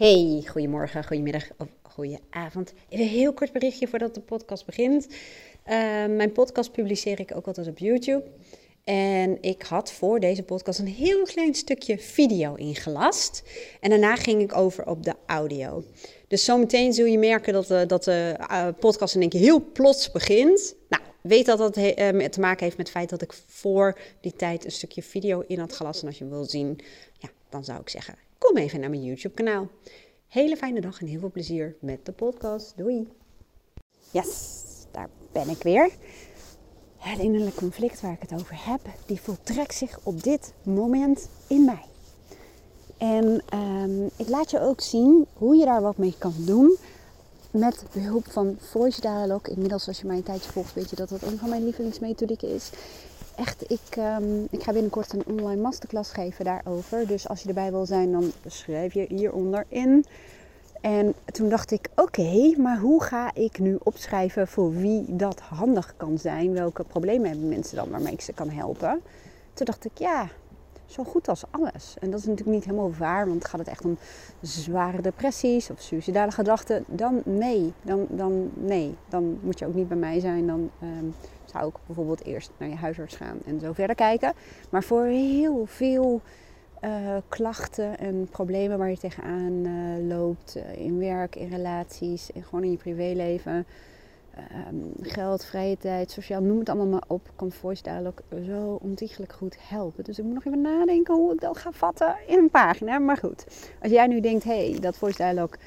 Hey, goedemorgen, goedemiddag of goedenavond. Even een heel kort berichtje voordat de podcast begint. Uh, mijn podcast publiceer ik ook altijd op YouTube. En ik had voor deze podcast een heel klein stukje video ingelast. En daarna ging ik over op de audio. Dus zometeen zul je merken dat de, dat de uh, podcast in één keer heel plots begint. Nou, weet dat dat he, uh, te maken heeft met het feit dat ik voor die tijd een stukje video in had gelast. En als je hem wil zien, ja, dan zou ik zeggen, even naar mijn YouTube kanaal. Hele fijne dag en heel veel plezier met de podcast. Doei! Yes, daar ben ik weer. Het innerlijke conflict waar ik het over heb, die voltrekt zich op dit moment in mij. En um, ik laat je ook zien hoe je daar wat mee kan doen met behulp van Voice Dialogue. Inmiddels, als je mij een tijdje volgt, weet je dat dat een van mijn lievelingsmethodieken is. Echt, ik, um, ik ga binnenkort een online masterclass geven daarover. Dus als je erbij wil zijn, dan schrijf je hieronder in. En toen dacht ik, oké, maar hoe ga ik nu opschrijven voor wie dat handig kan zijn? Welke problemen hebben mensen dan waarmee ik ze kan helpen? Toen dacht ik, ja, zo goed als alles. En dat is natuurlijk niet helemaal waar, want gaat het echt om zware depressies of suicidale gedachten, dan nee. Dan, dan nee. Dan moet je ook niet bij mij zijn. Dan um, zou ik bijvoorbeeld eerst naar je huisarts gaan en zo verder kijken. Maar voor heel veel uh, klachten en problemen waar je tegenaan uh, loopt, uh, in werk, in relaties, en gewoon in je privéleven, um, geld, vrije tijd, sociaal, noem het allemaal maar op, kan Voice Dialogue zo ontiegelijk goed helpen. Dus ik moet nog even nadenken hoe ik dat ga vatten in een pagina. Maar goed, als jij nu denkt, hé, hey, dat Voice Dialogue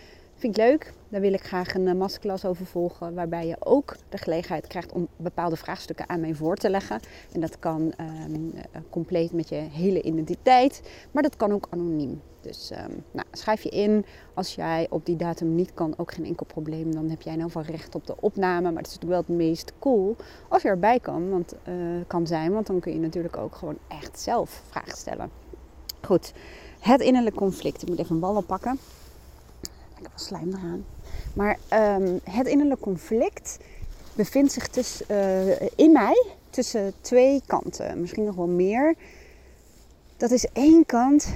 vind ik leuk, daar wil ik graag een masterclass over volgen, waarbij je ook de gelegenheid krijgt om bepaalde vraagstukken aan mij voor te leggen. En dat kan um, compleet met je hele identiteit, maar dat kan ook anoniem. Dus um, nou, schrijf je in. Als jij op die datum niet kan, ook geen enkel probleem. Dan heb jij ieder geval recht op de opname. Maar het is natuurlijk wel het meest cool als je erbij kan, want, uh, kan zijn. Want dan kun je natuurlijk ook gewoon echt zelf vragen stellen. Goed, het innerlijke conflict. Ik moet even een bal oppakken. Ik wel slijm eraan. Maar um, het innerlijke conflict bevindt zich tussen, uh, in mij tussen twee kanten. Misschien nog wel meer. Dat is één kant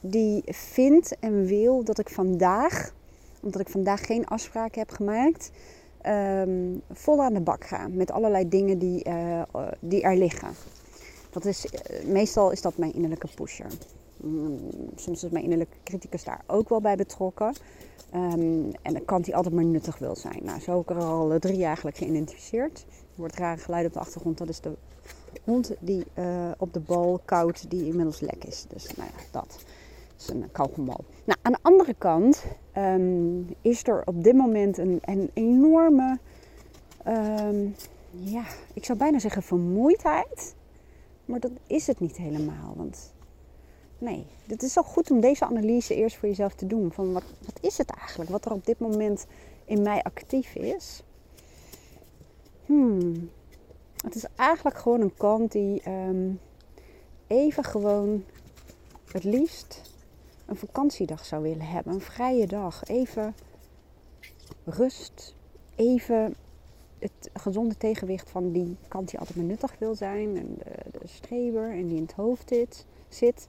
die vindt en wil dat ik vandaag, omdat ik vandaag geen afspraken heb gemaakt, um, vol aan de bak ga. Met allerlei dingen die, uh, die er liggen. Dat is, meestal is dat mijn innerlijke pusher. Mm, soms is mijn innerlijke criticus daar ook wel bij betrokken. Um, en dan kan die altijd maar nuttig wil zijn. Nou, zo heb ik er al drie eigenlijk geïdentificeerd. Er wordt rare geluid op de achtergrond. Dat is de hond die uh, op de bal koud, die inmiddels lek is. Dus nou ja, dat is een kauwgombal. Nou, aan de andere kant um, is er op dit moment een, enorme, um, ja, ik zou bijna zeggen vermoeidheid. Maar dat is het niet helemaal. Want nee, het is wel goed om deze analyse eerst voor jezelf te doen. Van wat, wat is het eigenlijk? Wat er op dit moment in mij actief is. Hmm. Het is eigenlijk gewoon een kant die um, even gewoon het liefst een vakantiedag zou willen hebben. Een vrije dag. Even rust. Even het gezonde tegenwicht van die kant die altijd maar nuttig wil zijn. En de, de streber en die in het hoofd zit.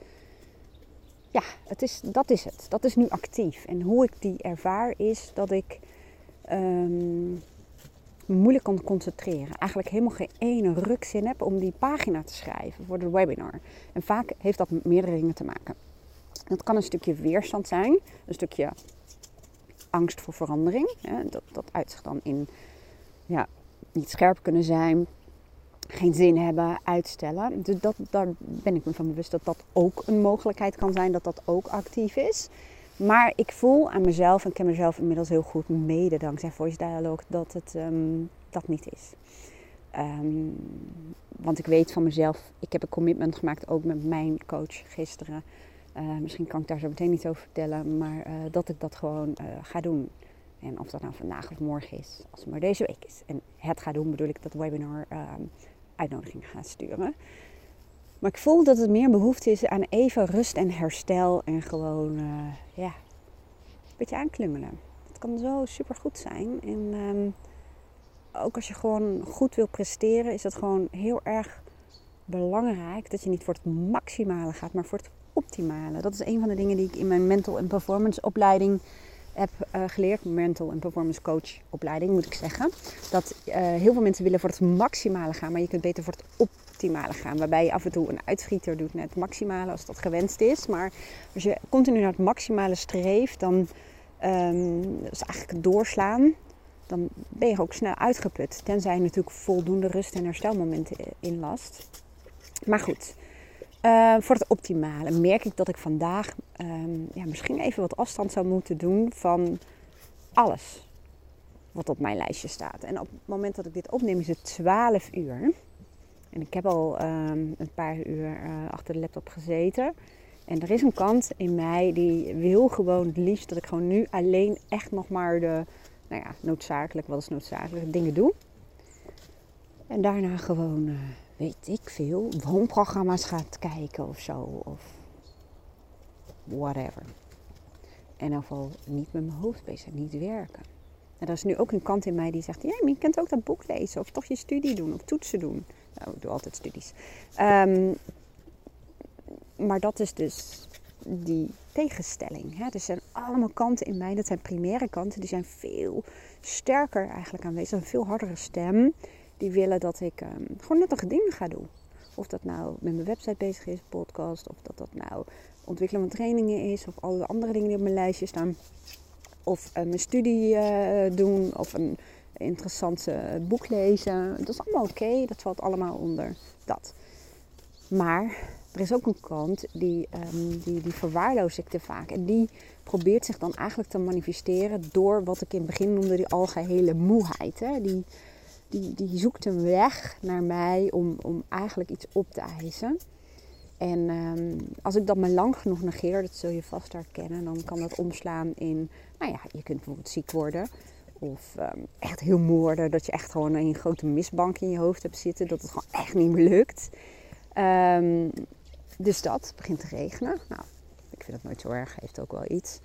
Ja, het is, dat is het. Dat is nu actief. En hoe ik die ervaar is dat ik um, moeilijk kan concentreren. Eigenlijk helemaal geen ene rukzin heb om die pagina te schrijven voor de webinar. En vaak heeft dat met meerdere dingen te maken. Dat kan een stukje weerstand zijn, een stukje angst voor verandering. Dat, dat uitzicht dan in ja, niet scherp kunnen zijn, geen zin hebben, uitstellen. Dus dat, daar ben ik me van bewust dat dat ook een mogelijkheid kan zijn, dat dat ook actief is. Maar ik voel aan mezelf, en ik ken mezelf inmiddels heel goed, mede dankzij Voice Dialogue, dat het um, dat niet is. Um, want ik weet van mezelf, ik heb een commitment gemaakt ook met mijn coach gisteren. Uh, misschien kan ik daar zo meteen niet over vertellen, maar uh, dat ik dat gewoon uh, ga doen. En of dat nou vandaag of morgen is, als het maar deze week is. En het ga doen bedoel ik dat webinar uitnodiging ga sturen. Maar ik voel dat het meer behoefte is aan even rust en herstel en gewoon ja, een beetje aanklungelen. Het kan zo super goed zijn. En um, ook als je gewoon goed wil presteren, is het gewoon heel erg belangrijk dat je niet voor het maximale gaat, maar voor het optimale. Dat is een van de dingen die ik in mijn mental en performance opleiding heb uh, geleerd. Mental en performance coach opleiding moet ik zeggen. Dat uh, heel veel mensen willen voor het maximale gaan, maar je kunt beter voor het optimale gaan. Waarbij je af en toe een uitschieter doet naar het maximale als dat gewenst is. Maar als je continu naar het maximale streeft, dan um, dat is eigenlijk doorslaan. Dan ben je ook snel uitgeput. Tenzij je natuurlijk voldoende rust en herstelmomenten inlast. Maar goed, uh, voor het optimale merk ik dat ik vandaag um, ja, misschien even wat afstand zou moeten doen van alles wat op mijn lijstje staat. En op het moment dat ik dit opneem is het 12 uur. En ik heb al um, een paar uur uh, achter de laptop gezeten. En er is een kant in mij die wil gewoon het liefst dat ik gewoon nu alleen echt nog maar de, nou ja, noodzakelijk, wat is noodzakelijk, dingen doe. En daarna gewoon, uh, weet ik veel, woonprogramma's gaat kijken of zo. Of whatever. En ieder geval niet met mijn hoofd bezig, niet werken. En er is nu ook een kant in mij die zegt: Ja, je kunt ook dat boek lezen, of toch je studie doen, of toetsen doen. Nou, ik doe altijd studies. Um, maar dat is dus die tegenstelling. Hè? Er zijn allemaal kanten in mij, dat zijn primaire kanten, die zijn veel sterker eigenlijk aanwezig. Een veel hardere stem. Die willen dat ik um, gewoon nuttige dingen ga doen. Of dat nou met mijn website bezig is, podcast, of dat dat nou ontwikkelen van trainingen is, of alle andere dingen die op mijn lijstje staan. Of uh, mijn studie uh, doen, of een interessante boek lezen. Dat is allemaal oké, dat valt allemaal onder dat. Maar er is ook een kant die, um, die, die verwaarloos ik te vaak. En die probeert zich dan eigenlijk te manifesteren door wat ik in het begin noemde die algehele moeheid. Hè? Die, die, zoekt een weg naar mij om, om eigenlijk iets op te eisen. En um, als ik dat maar lang genoeg negeer, dat zul je vast herkennen, dan kan dat omslaan in, nou ja, je kunt bijvoorbeeld ziek worden. Of um, echt heel moe worden, dat je echt gewoon een grote misbank in je hoofd hebt zitten, dat het gewoon echt niet meer lukt. Um, dus dat begint te regenen. Nou, ik vind dat nooit zo erg, heeft ook wel iets.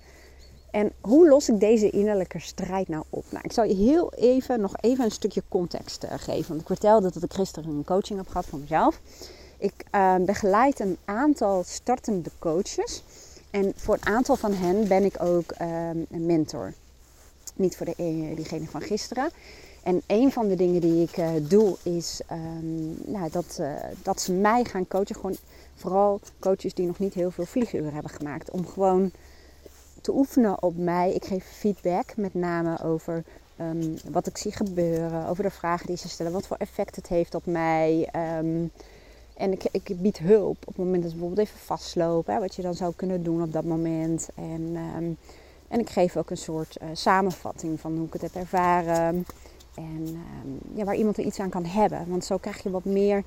En hoe los ik deze innerlijke strijd nou op? Nou, ik zal je heel even, nog even een stukje context uh, geven. Want ik vertelde dat ik gisteren een coaching heb gehad voor mezelf. Ik uh, begeleid een aantal startende coaches. En voor een aantal van hen ben ik ook uh, een mentor. Niet voor de, eh, diegene van gisteren. En een van de dingen die ik uh, doe is um, nou, dat, dat ze mij gaan coachen. Gewoon vooral coaches die nog niet heel veel vlieguren hebben gemaakt. Om gewoon te oefenen op mij. Ik geef feedback met name over um, wat ik zie gebeuren. Over de vragen die ze stellen. Wat voor effect het heeft op mij. Um, en ik, ik, bied hulp op het moment dat ze bijvoorbeeld even vastlopen. Hè, wat je dan zou kunnen doen op dat moment. En, um, en ik geef ook een soort uh, samenvatting van hoe ik het heb ervaren. En ja, waar iemand er iets aan kan hebben. Want zo krijg je wat meer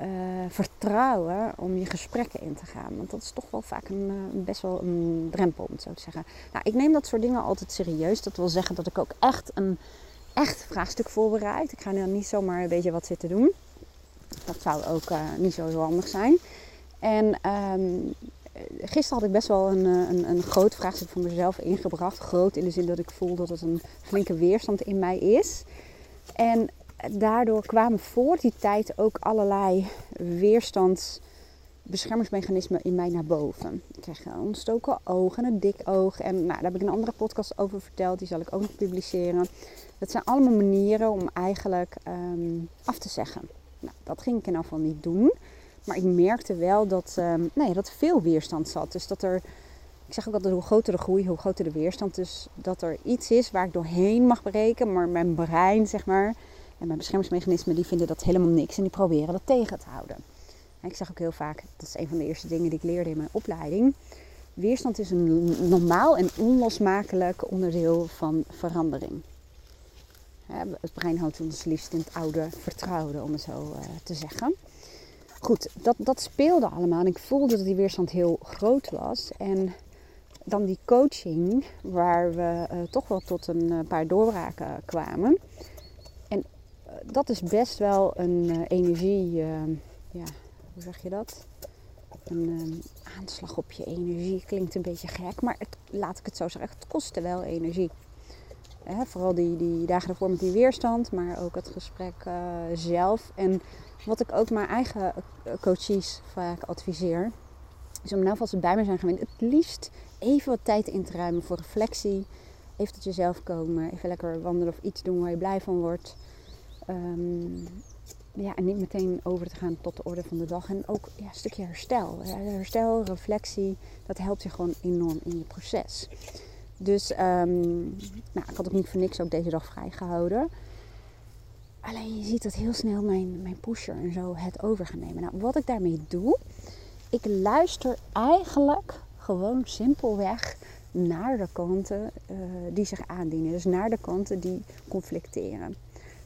uh, vertrouwen om je gesprekken in te gaan. Want dat is toch wel vaak een, uh, best wel een drempel, om zo te zeggen. Nou, ik neem dat soort dingen altijd serieus. Dat wil zeggen dat ik ook echt een echt vraagstuk voorbereid. Ik ga nu niet zomaar een beetje wat zitten doen. Dat zou ook uh, niet zo handig zijn. En um, gisteren had ik best wel een, een, een groot vraagstuk voor mezelf ingebracht. Groot in de zin dat ik voel dat het een flinke weerstand in mij is. En daardoor kwamen voor die tijd ook allerlei weerstandsbeschermingsmechanismen in mij naar boven. Ik kreeg een ontstoken oog en een dik oog. En nou, daar heb ik een andere podcast over verteld. Die zal ik ook nog publiceren. Dat zijn allemaal manieren om eigenlijk um, af te zeggen. Nou, dat ging ik in geval niet doen. Maar ik merkte wel dat, nou ja, dat veel weerstand zat. Dus dat er, ik zeg ook altijd, hoe groter de groei, hoe groter de weerstand. Dus dat er iets is waar ik doorheen mag breken. Maar mijn brein, zeg maar, en mijn beschermingsmechanismen, die vinden dat helemaal niks. En die proberen dat tegen te houden. En ik zeg ook heel vaak, dat is een van de eerste dingen die ik leerde in mijn opleiding. Weerstand is een normaal en onlosmakelijk onderdeel van verandering. Het brein houdt ons liefst in het oude vertrouwde, om het zo uh, te zeggen. Goed, dat, dat speelde allemaal. Ik voelde dat die weerstand heel groot was. En dan die coaching, waar we uh, toch wel tot een uh, paar doorbraken kwamen. Dat is best wel een energie, ja, hoe zeg je dat? Een aanslag op je energie klinkt een beetje gek, maar het, laat ik het zo zeggen, het kostte wel energie. Vooral die, die dagen ervoor met die weerstand, maar ook het gesprek uh, zelf. En wat ik ook mijn eigen eh, coaches vaak adviseer, Dus om nou vast ze bij me zijn geweest, het liefst even wat tijd in te ruimen voor reflectie. Even tot jezelf komen, even lekker wandelen of iets doen waar je blij van wordt. Ehm, ja, en niet meteen over te gaan tot de orde van de dag. En ook ja, een stukje herstel. Herstel, reflectie, dat helpt je gewoon enorm in je proces. Dus um, nou, ik had ook niet voor niks ook deze dag vrijgehouden. Alleen je ziet dat heel snel mijn, mijn pusher en zo het over gaan nemen. Nou, wat ik daarmee doe, ik luister eigenlijk gewoon simpelweg naar de kanten uh, die zich aandienen. Dus naar de kanten die conflicteren.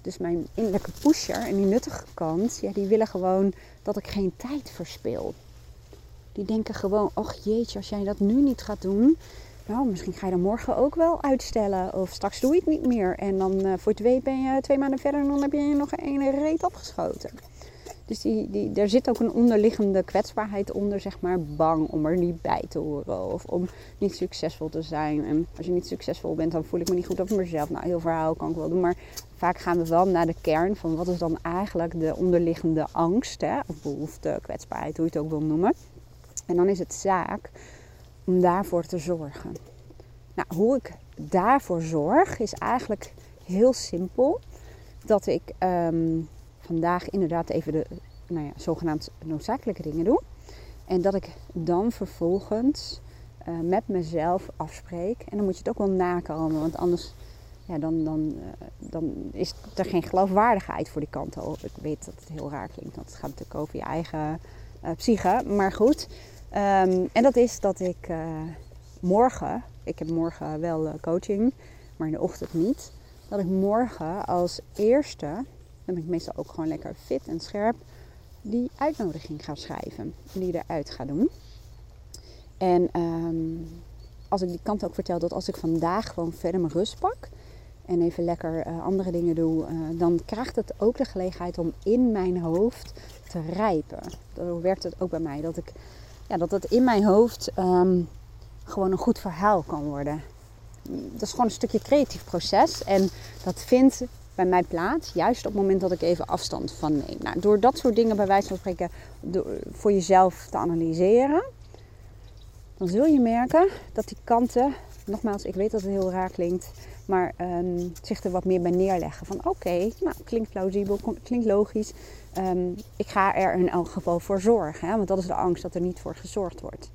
Dus mijn innerlijke pusher en die nuttige kant, ja, die willen gewoon dat ik geen tijd verspil. Die denken gewoon, ach jeetje, als jij dat nu niet gaat doen, nou, misschien ga je dan morgen ook wel uitstellen. Of straks doe je het niet meer. En dan uh, voor twee ben je twee maanden verder en dan heb je nog een reet opgeschoten. Dus die, die, daar zit ook een onderliggende kwetsbaarheid onder, zeg maar, bang om er niet bij te horen of om niet succesvol te zijn. En als je niet succesvol bent, dan voel ik me niet goed over mezelf. Nou, heel verhaal kan ik wel doen, maar vaak gaan we wel naar de kern van wat is dan eigenlijk de onderliggende angst, hè, of behoefte, kwetsbaarheid, hoe je het ook wil noemen. En dan is het zaak om daarvoor te zorgen. Nou, hoe ik daarvoor zorg is eigenlijk heel simpel. Dat ik ehm, vandaag inderdaad even de nou ja, zogenaamd noodzakelijke dingen doe. En dat ik dan vervolgens uh, met mezelf afspreek. En dan moet je het ook wel nakomen, want anders ja, dan, dan, uh, dan is er geen geloofwaardigheid voor die kant. Ik weet dat het heel raar klinkt, want het gaat natuurlijk over je eigen uh, psyche. Maar goed, um, en dat is dat ik morgen, ik heb morgen wel coaching, maar in de ochtend niet. Dat ik morgen als eerste dan ben ik meestal ook gewoon lekker fit en scherp, die uitnodiging ga schrijven. Die eruit ga doen. En um, als ik die kant ook vertel dat als ik vandaag gewoon verder mijn rust pak en even lekker uh, andere dingen doe, uh, dan krijgt het ook de gelegenheid om in mijn hoofd te rijpen. Zo werkt het ook bij mij. Dat, ik, ja, dat het in mijn hoofd um, gewoon een goed verhaal kan worden. Dat is gewoon een stukje creatief proces. En dat vindt bij mij plaats. Juist op het moment dat ik even afstand van neem. Nou, door dat soort dingen bij wijze van spreken voor jezelf te analyseren. Dan zul je merken dat die kanten, nogmaals, ik weet dat het heel raar klinkt, maar um, zich er wat meer bij neerleggen. Van oké, nou klinkt plausibel, klinkt logisch. Um, ik ga er in elk geval voor zorgen. Hè? Want dat is de angst dat er niet voor gezorgd wordt.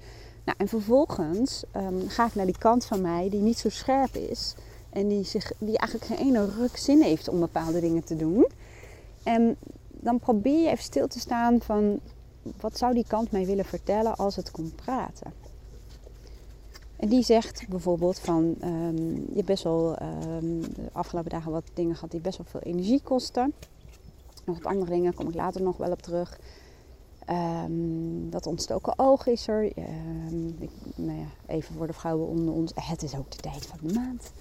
Nou, en vervolgens um, ga ik naar die kant van mij die niet zo scherp is. En die, zich, die eigenlijk geen ene ruk zin heeft om bepaalde dingen te doen. En dan probeer je even stil te staan van wat zou die kant mij willen vertellen als het komt praten. En die zegt bijvoorbeeld van um, je hebt best wel um, de afgelopen dagen wat dingen gehad die best wel veel energie kosten. Nog wat andere dingen, kom ik later nog wel op terug. Um, dat ontstoken oog is er. Ik, nou ja, even voor de vrouwen onder ons. Het is ook de tijd van de maand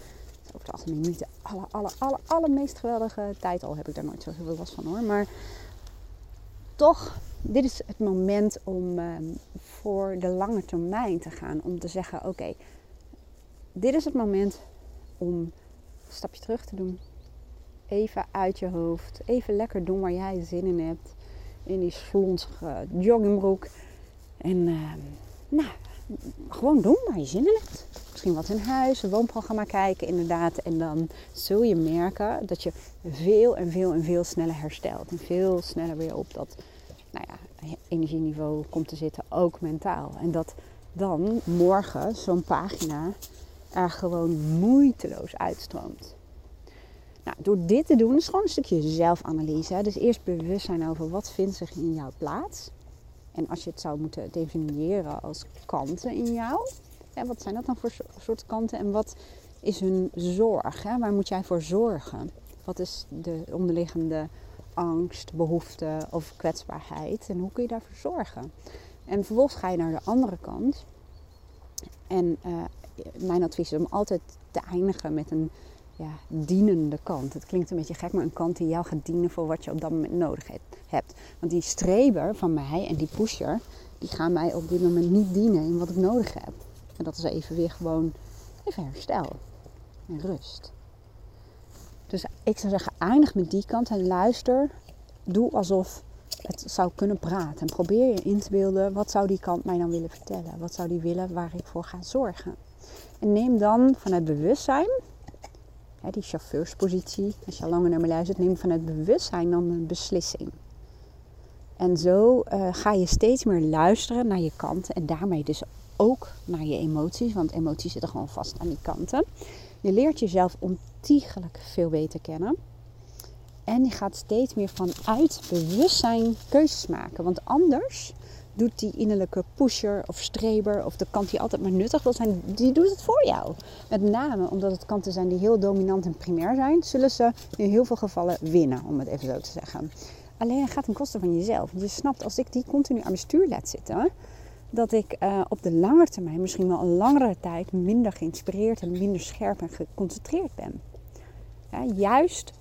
over het algemeen niet de aller, aller, allermeest geweldige tijd. Al heb ik daar nooit zo heel veel last van hoor. Maar toch, dit is het moment om um, voor de lange termijn te gaan. Om te zeggen, oké, dit is het moment om een stapje terug te doen. Even uit je hoofd. Even lekker doen waar jij zin in hebt. In die slonsige joggingbroek. En uh, nou, gewoon doen waar je zin in hebt. Misschien wat in huis, een woonprogramma kijken inderdaad. En dan zul je merken dat je veel en veel en veel sneller herstelt. En veel sneller weer op dat nou ja, energieniveau komt te zitten, ook mentaal. En dat dan morgen zo'n pagina er gewoon moeiteloos uitstroomt. Nou, door dit te doen is gewoon een stukje zelfanalyse. Dus eerst bewust zijn over wat vindt zich in jouw plaats. En als je het zou moeten definiëren als kanten in jou, wat zijn dat dan voor soort kanten en wat is hun zorg? Hè? Waar moet jij voor zorgen? Wat is de onderliggende angst, behoefte of kwetsbaarheid en hoe kun je daarvoor zorgen? En vervolgens ga je naar de andere kant. En uh, mijn advies is om altijd te eindigen met een ja, dienende kant. Het klinkt een beetje gek, maar een kant die jou gaat dienen voor wat je op dat moment nodig hebt. Want die streber van mij en die pusher, die gaan mij op dit moment niet dienen in wat ik nodig heb. En dat is even weer gewoon even herstel en rust. Dus ik zou zeggen, eindig met die kant en luister. Doe alsof het zou kunnen praten. En probeer je in te beelden, wat zou die kant mij dan willen vertellen? Wat zou die willen waar ik voor ga zorgen? En neem dan vanuit bewustzijn, hè, die chauffeurspositie, als je al langer naar me luistert, neem vanuit bewustzijn dan een beslissing. En zo uh, ga je steeds meer luisteren naar je kanten en daarmee dus ook naar je emoties, want emoties zitten gewoon vast aan die kanten. Je leert jezelf ontiegelijk veel beter kennen. En je gaat steeds meer vanuit bewustzijn keuzes maken. Want anders doet die innerlijke pusher of streber of de kant die altijd maar nuttig wil zijn, die doet het voor jou. Met name omdat het kanten zijn die heel dominant en primair zijn, zullen ze in heel veel gevallen winnen, om het even zo te zeggen. Alleen gaat ten koste van jezelf. Je snapt, als ik die continu aan mijn stuur laat zitten, dat ik uh, op de lange termijn, misschien wel een langere tijd, minder geïnspireerd en minder scherp en geconcentreerd ben. Ja, juist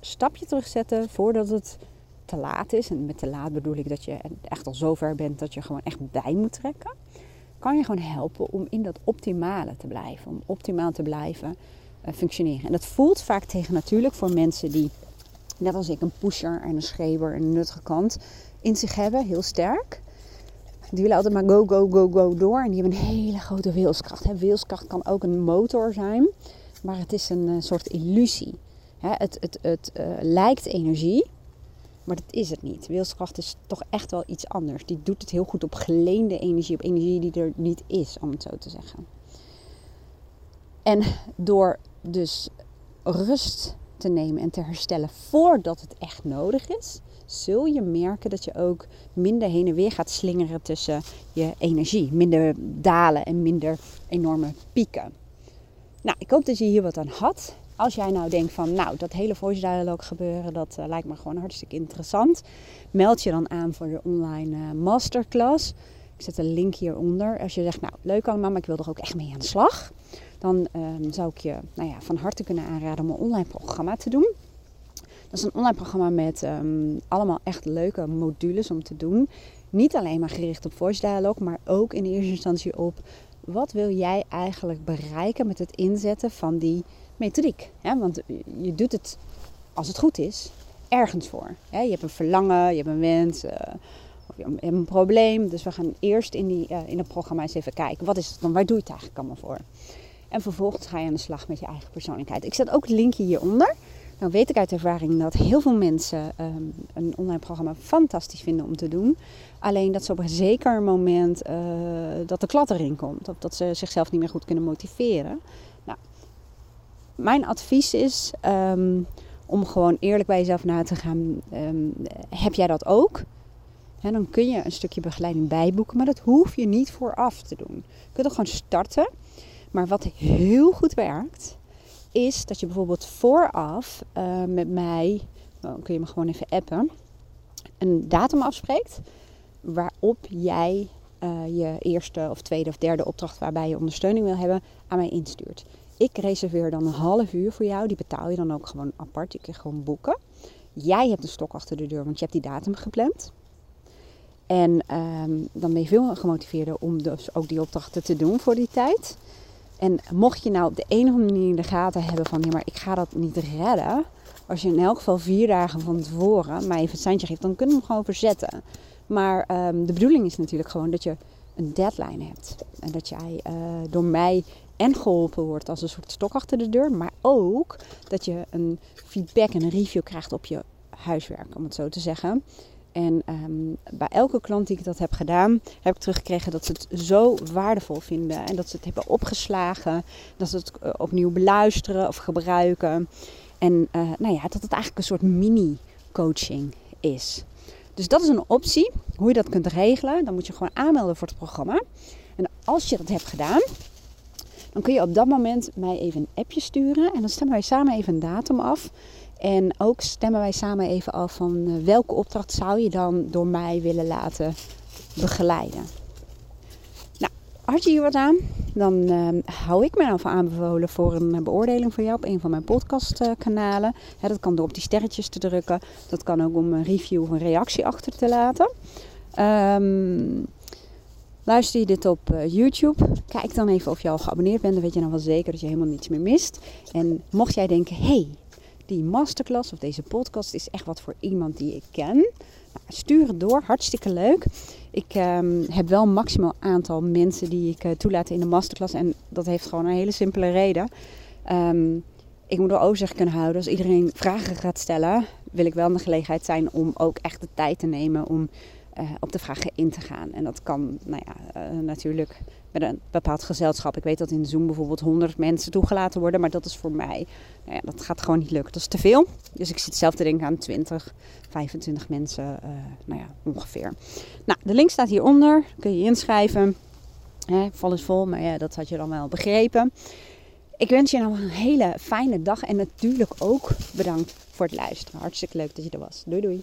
stapje terugzetten voordat het te laat is. En met te laat bedoel ik dat je echt al zo ver bent dat je gewoon echt bij moet trekken. Kan je gewoon helpen om in dat optimale te blijven. Om optimaal te blijven uh, functioneren. En dat voelt vaak tegen natuurlijk voor mensen die, net als ik, een pusher en een schreeuwer en een nuttige kant in zich hebben. Heel sterk. Die willen altijd maar go, go, go, go door. En die hebben een hele grote wilskracht. Wilskracht kan ook een motor zijn. Maar het is een uh, soort illusie. het het, het uh, lijkt energie, maar dat is het niet. Wilskracht is toch echt wel iets anders. Die doet het heel goed op geleende energie, op energie die er niet is, om het zo te zeggen. En door dus rust te nemen en te herstellen voordat het echt nodig is, zul je merken dat je ook minder heen en weer gaat slingeren tussen je energie. Minder dalen en minder enorme pieken. Nou, ik hoop dat je hier wat aan had. Als jij nou denkt van, nou, dat hele voice dialogue gebeuren, dat uh, lijkt me gewoon hartstikke interessant. Meld je dan aan voor de online uh, masterclass. Ik zet een link hieronder. Als je zegt, nou, leuk allemaal, maar ik wil er ook echt mee aan de slag. Dan um, zou ik je nou ja, van harte kunnen aanraden om een online programma te doen. Dat is een online programma met um, allemaal echt leuke modules om te doen. Niet alleen maar gericht op voice dialogue, maar ook in eerste instantie op wat wil jij eigenlijk bereiken met het inzetten van die methodiek. Want je doet het, als het goed is, ergens voor. Je hebt een verlangen, je hebt een wens, uh, je hebt een probleem. Dus we gaan eerst in, die, uh, in het programma eens even kijken, wat is het dan, waar doe je het eigenlijk allemaal voor? En vervolgens ga je aan de slag met je eigen persoonlijkheid. Ik zet ook het linkje hieronder. Nou weet ik uit ervaring dat heel veel mensen um, een online programma fantastisch vinden om te doen. Alleen dat ze op een zeker moment uh, dat de klat erin komt. Of dat ze zichzelf niet meer goed kunnen motiveren mijn advies is um, om gewoon eerlijk bij jezelf na te gaan. Um, heb jij dat ook? Dan kun je een stukje begeleiding bijboeken, maar dat hoef je niet vooraf te doen. Je kunt er gewoon starten. Maar wat heel goed werkt, is dat je bijvoorbeeld vooraf uh, met mij, dan kun je me gewoon even appen, een datum afspreekt waarop jij uh, je eerste of tweede of derde opdracht waarbij je ondersteuning wil hebben aan mij instuurt. Ik reserveer dan een half uur voor jou. Die betaal je dan ook gewoon apart. Je kunt gewoon boeken. Jij hebt een stok achter de deur, want je hebt die datum gepland. En ehm, dan ben je veel gemotiveerder om dus ook die opdrachten te doen voor die tijd. En mocht je nou op de enige manier in de gaten hebben van ja, maar ik ga dat niet redden. Als je in elk geval vier dagen van tevoren mij even het seintje geeft, dan kunnen we hem gewoon verzetten. Maar um, de bedoeling is natuurlijk gewoon dat je een deadline hebt. En dat jij uh, door mij en geholpen wordt als een soort stok achter de deur. Maar ook dat je een feedback en een review krijgt op je huiswerk, om het zo te zeggen. En um, bij elke klant die ik dat heb gedaan, heb ik teruggekregen dat ze het zo waardevol vinden. En dat ze het hebben opgeslagen. Dat ze het uh, opnieuw beluisteren of gebruiken. En uh, nou ja, dat het eigenlijk een soort mini-coaching is. Dus dat is een optie, hoe je dat kunt regelen. Dan moet je gewoon aanmelden voor het programma. En als je dat hebt gedaan, dan kun je op dat moment mij even een appje sturen. En dan stemmen wij samen even een datum af. En ook stemmen wij samen even af van eh, welke opdracht zou je dan door mij willen laten begeleiden. Nou, had je hier wat aan, dan uh, hou ik me nou voor aanbevolen voor een beoordeling van jou op een van mijn podcastkanalen. Dat kan door op die sterretjes te drukken. Dat kan ook om een review of een reactie achter te laten. Um, Luister je dit op uh, YouTube? Kijk dan even of je al geabonneerd bent. Dan weet je dan wel zeker dat je helemaal niets meer mist. En mocht jij denken, hey, die masterclass of deze podcast is echt wat voor iemand die ik ken. Nou, stuur het door, hartstikke leuk. Ik ehm, heb wel een maximaal aantal mensen die ik uh, in de masterclass. En dat heeft gewoon een hele simpele reden. Um, ik moet wel overzicht kunnen houden. Als iedereen vragen gaat stellen, wil ik wel in de gelegenheid zijn om ook echt de tijd te nemen om uh, op de vragen in te gaan. En dat kan nou ja, uh, natuurlijk met een bepaald gezelschap. Ik weet dat in Zoom bijvoorbeeld 100 mensen toegelaten worden, maar dat is voor mij, nou ja, dat gaat gewoon niet lukken. Dat is te veel. Dus ik zit zelf te denken aan 20, 25 mensen, uh, nou ja, ongeveer. Nou, de link staat hieronder. Kun je inschrijven. Hè, is vol, maar ja, dat had je dan wel begrepen. Ik wens je nou een hele fijne dag en natuurlijk ook bedankt voor het luisteren. Hartstikke leuk dat je er was. Doei doei.